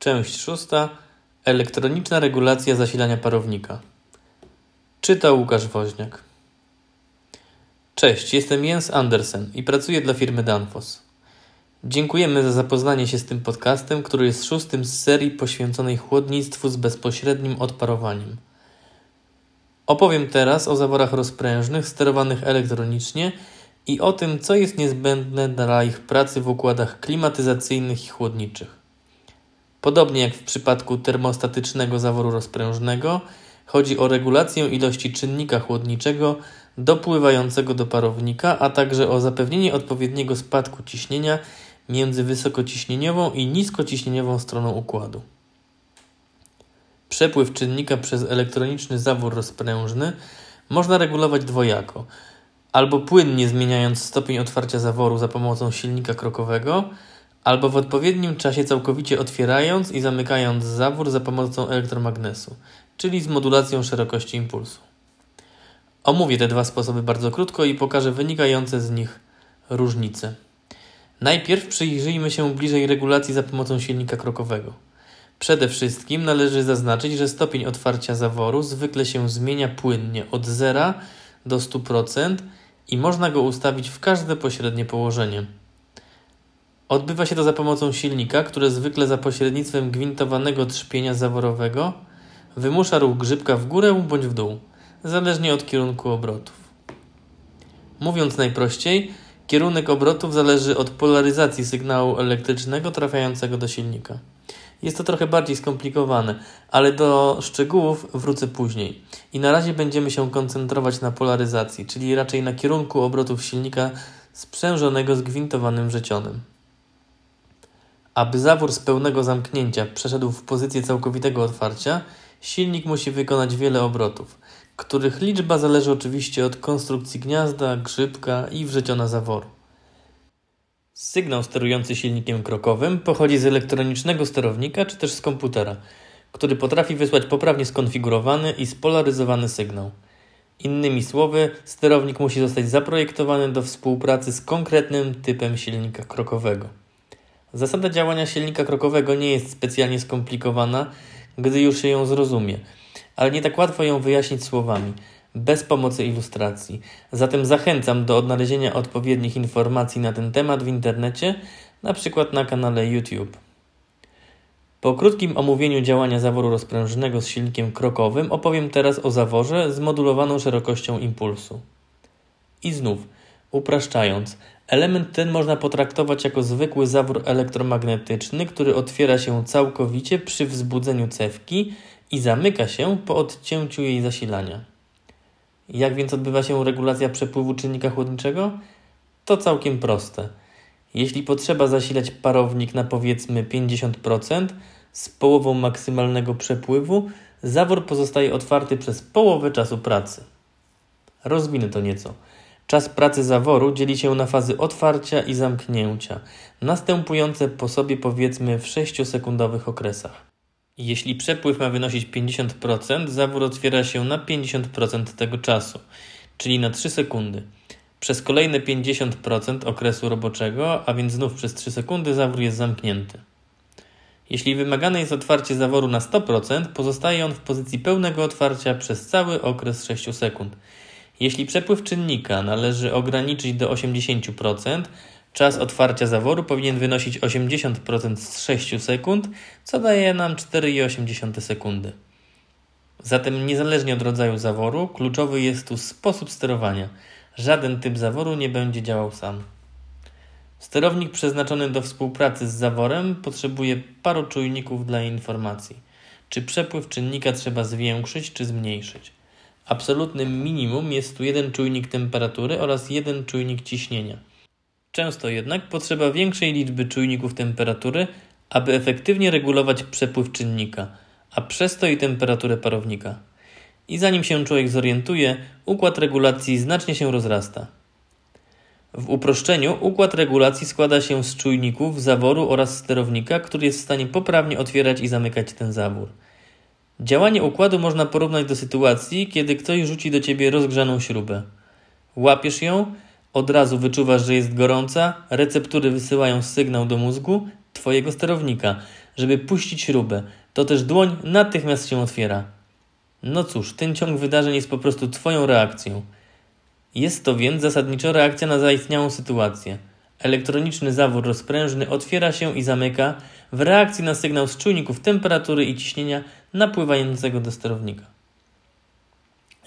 Część szósta. Elektroniczna regulacja zasilania parownika. Czyta Łukasz Woźniak. Cześć, jestem Jens Andersen i pracuję dla firmy Danfoss. Dziękujemy za zapoznanie się z tym podcastem, który jest szóstym z serii poświęconej chłodnictwu z bezpośrednim odparowaniem. Opowiem teraz o zaworach rozprężnych sterowanych elektronicznie i o tym, co jest niezbędne dla ich pracy w układach klimatyzacyjnych i chłodniczych. Podobnie jak w przypadku termostatycznego zaworu rozprężnego, chodzi o regulację ilości czynnika chłodniczego dopływającego do parownika, a także o zapewnienie odpowiedniego spadku ciśnienia między wysokociśnieniową i niskociśnieniową stroną układu. Przepływ czynnika przez elektroniczny zawór rozprężny można regulować dwojako: albo płynnie zmieniając stopień otwarcia zaworu za pomocą silnika krokowego, albo w odpowiednim czasie całkowicie otwierając i zamykając zawór za pomocą elektromagnesu, czyli z modulacją szerokości impulsu. Omówię te dwa sposoby bardzo krótko i pokażę wynikające z nich różnice. Najpierw przyjrzyjmy się bliżej regulacji za pomocą silnika krokowego. Przede wszystkim należy zaznaczyć, że stopień otwarcia zaworu zwykle się zmienia płynnie od 0 do 100% i można go ustawić w każde pośrednie położenie. Odbywa się to za pomocą silnika, które zwykle za pośrednictwem gwintowanego trzpienia zaworowego wymusza ruch grzybka w górę bądź w dół, zależnie od kierunku obrotów. Mówiąc najprościej, kierunek obrotów zależy od polaryzacji sygnału elektrycznego trafiającego do silnika. Jest to trochę bardziej skomplikowane, ale do szczegółów wrócę później. I na razie będziemy się koncentrować na polaryzacji, czyli raczej na kierunku obrotów silnika sprzężonego z gwintowanym wrzecionem. Aby zawór z pełnego zamknięcia przeszedł w pozycję całkowitego otwarcia, silnik musi wykonać wiele obrotów, których liczba zależy oczywiście od konstrukcji gniazda, grzybka i wrzeciona zaworu. Sygnał sterujący silnikiem krokowym pochodzi z elektronicznego sterownika czy też z komputera, który potrafi wysłać poprawnie skonfigurowany i spolaryzowany sygnał. Innymi słowy, sterownik musi zostać zaprojektowany do współpracy z konkretnym typem silnika krokowego. Zasada działania silnika krokowego nie jest specjalnie skomplikowana, gdy już się ją zrozumie, ale nie tak łatwo ją wyjaśnić słowami – bez pomocy ilustracji. Zatem zachęcam do odnalezienia odpowiednich informacji na ten temat w internecie, na przykład na kanale YouTube. Po krótkim omówieniu działania zaworu rozprężonego z silnikiem krokowym opowiem teraz o zaworze z modulowaną szerokością impulsu. I znów, upraszczając, element ten można potraktować jako zwykły zawór elektromagnetyczny, który otwiera się całkowicie przy wzbudzeniu cewki i zamyka się po odcięciu jej zasilania. Jak więc odbywa się regulacja przepływu czynnika chłodniczego? To całkiem proste. Jeśli potrzeba zasilać parownik na powiedzmy 50% z połową maksymalnego przepływu, zawór pozostaje otwarty przez połowę czasu pracy. Rozwinę to nieco. Czas pracy zaworu dzieli się na fazy otwarcia i zamknięcia, następujące po sobie powiedzmy w 6-sekundowych okresach. Jeśli przepływ ma wynosić 50%, zawór otwiera się na 50% tego czasu, czyli na 3 sekundy. Przez kolejne 50% okresu roboczego, a więc znów przez 3 sekundy, zawór jest zamknięty. Jeśli wymagane jest otwarcie zaworu na 100%, pozostaje on w pozycji pełnego otwarcia przez cały okres 6 sekund. Jeśli przepływ czynnika należy ograniczyć do 80%, Czas otwarcia zaworu powinien wynosić 80% z 6 sekund, co daje nam 4,8 sekundy. Zatem niezależnie od rodzaju zaworu, kluczowy jest tu sposób sterowania. Żaden typ zaworu nie będzie działał sam. Sterownik przeznaczony do współpracy z zaworem potrzebuje paru czujników dla informacji. Czy przepływ czynnika trzeba zwiększyć czy zmniejszyć? Absolutnym minimum jest tu jeden czujnik temperatury oraz jeden czujnik ciśnienia. Często jednak potrzeba większej liczby czujników temperatury, aby efektywnie regulować przepływ czynnika, a przez to i temperaturę parownika. I zanim się człowiek zorientuje, układ regulacji znacznie się rozrasta. W uproszczeniu układ regulacji składa się z czujników, zaworu oraz sterownika, który jest w stanie poprawnie otwierać i zamykać ten zawór. Działanie układu można porównać do sytuacji, kiedy ktoś rzuci do ciebie rozgrzaną śrubę. Łapiesz ją, od razu wyczuwasz, że jest gorąca, receptury wysyłają sygnał do mózgu, Twojego sterownika, żeby puścić śrubę, to też dłoń natychmiast się otwiera. No cóż, ten ciąg wydarzeń jest po prostu Twoją reakcją. Jest to więc zasadniczo reakcja na zaistniałą sytuację. Elektroniczny zawór rozprężny otwiera się i zamyka w reakcji na sygnał z czujników temperatury i ciśnienia napływającego do sterownika.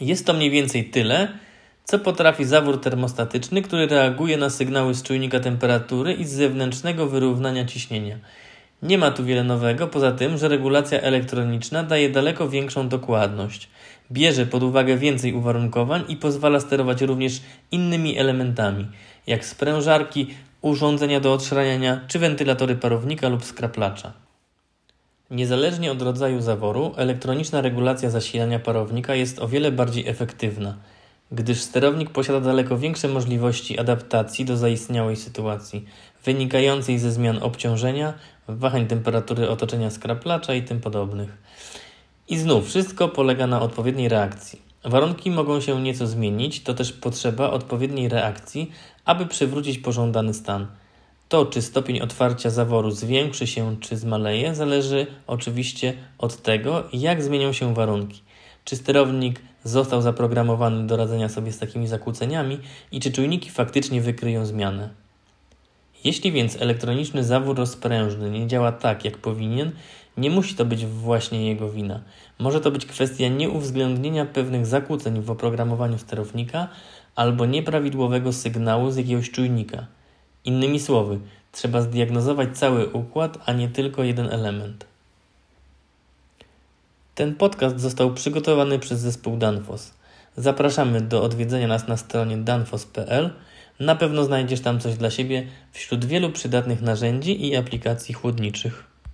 Jest to mniej więcej tyle, co potrafi zawór termostatyczny, który reaguje na sygnały z czujnika temperatury i z zewnętrznego wyrównania ciśnienia. Nie ma tu wiele nowego, poza tym, że regulacja elektroniczna daje daleko większą dokładność, bierze pod uwagę więcej uwarunkowań i pozwala sterować również innymi elementami, jak sprężarki, urządzenia do odszraniania czy wentylatory parownika lub skraplacza. Niezależnie od rodzaju zaworu, elektroniczna regulacja zasilania parownika jest o wiele bardziej efektywna, gdyż sterownik posiada daleko większe możliwości adaptacji do zaistniałej sytuacji, wynikającej ze zmian obciążenia, wahań temperatury otoczenia skraplacza i tym podobnych. I znów wszystko polega na odpowiedniej reakcji. Warunki mogą się nieco zmienić, to też potrzeba odpowiedniej reakcji, aby przywrócić pożądany stan. To, czy stopień otwarcia zaworu zwiększy się czy zmaleje, zależy oczywiście od tego, jak zmienią się warunki. Czy sterownik został zaprogramowany do radzenia sobie z takimi zakłóceniami i czy czujniki faktycznie wykryją zmianę. Jeśli więc elektroniczny zawór rozprężny nie działa tak, jak powinien, nie musi to być właśnie jego wina. Może to być kwestia nieuwzględnienia pewnych zakłóceń w oprogramowaniu sterownika albo nieprawidłowego sygnału z jakiegoś czujnika. Innymi słowy, trzeba zdiagnozować cały układ, a nie tylko jeden element. Ten podcast został przygotowany przez zespół Danfoss. Zapraszamy do odwiedzenia nas na stronie danfoss.pl. Na pewno znajdziesz tam coś dla siebie wśród wielu przydatnych narzędzi i aplikacji chłodniczych.